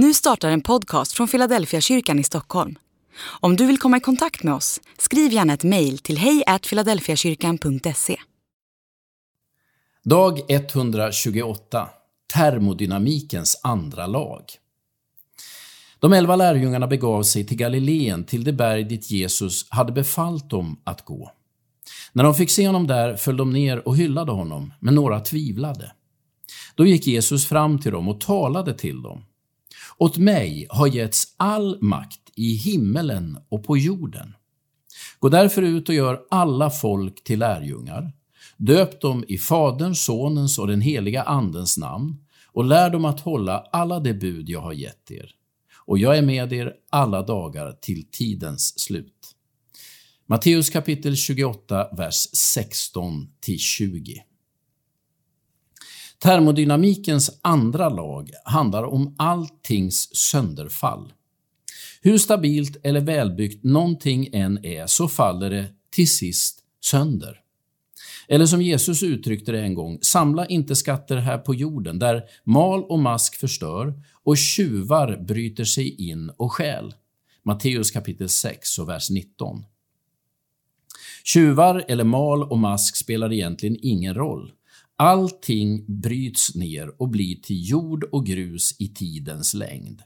Nu startar en podcast från Philadelphia kyrkan i Stockholm. Om du vill komma i kontakt med oss, skriv gärna ett mejl till hejfiladelfiakyrkan.se. Dag 128 Termodynamikens andra lag De elva lärjungarna begav sig till Galileen, till det berg dit Jesus hade befallt dem att gå. När de fick se honom där föll de ner och hyllade honom, men några tvivlade. Då gick Jesus fram till dem och talade till dem. Åt mig har getts all makt i himmelen och på jorden. Gå därför ut och gör alla folk till lärjungar. Döp dem i Faderns, Sonens och den heliga Andens namn och lär dem att hålla alla de bud jag har gett er. Och jag är med er alla dagar till tidens slut. Matteus kapitel 28, vers 16 20. Termodynamikens andra lag handlar om alltings sönderfall. Hur stabilt eller välbyggt någonting än är så faller det till sist sönder. Eller som Jesus uttryckte det en gång, samla inte skatter här på jorden där mal och mask förstör och tjuvar bryter sig in och stjäl. Matteus kapitel 6 och vers 19. Tjuvar eller mal och mask spelar egentligen ingen roll. Allting bryts ner och blir till jord och grus i tidens längd.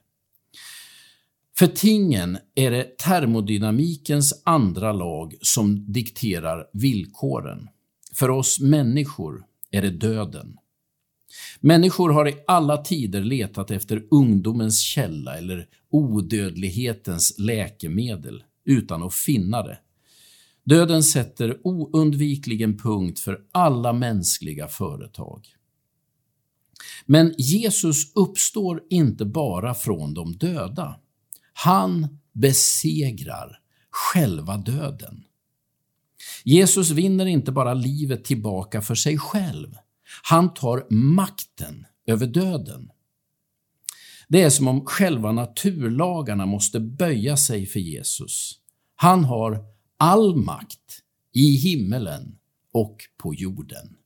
För tingen är det termodynamikens andra lag som dikterar villkoren. För oss människor är det döden. Människor har i alla tider letat efter ungdomens källa eller odödlighetens läkemedel utan att finna det. Döden sätter oundvikligen punkt för alla mänskliga företag. Men Jesus uppstår inte bara från de döda. Han besegrar själva döden. Jesus vinner inte bara livet tillbaka för sig själv. Han tar makten över döden. Det är som om själva naturlagarna måste böja sig för Jesus. Han har all makt i himmelen och på jorden.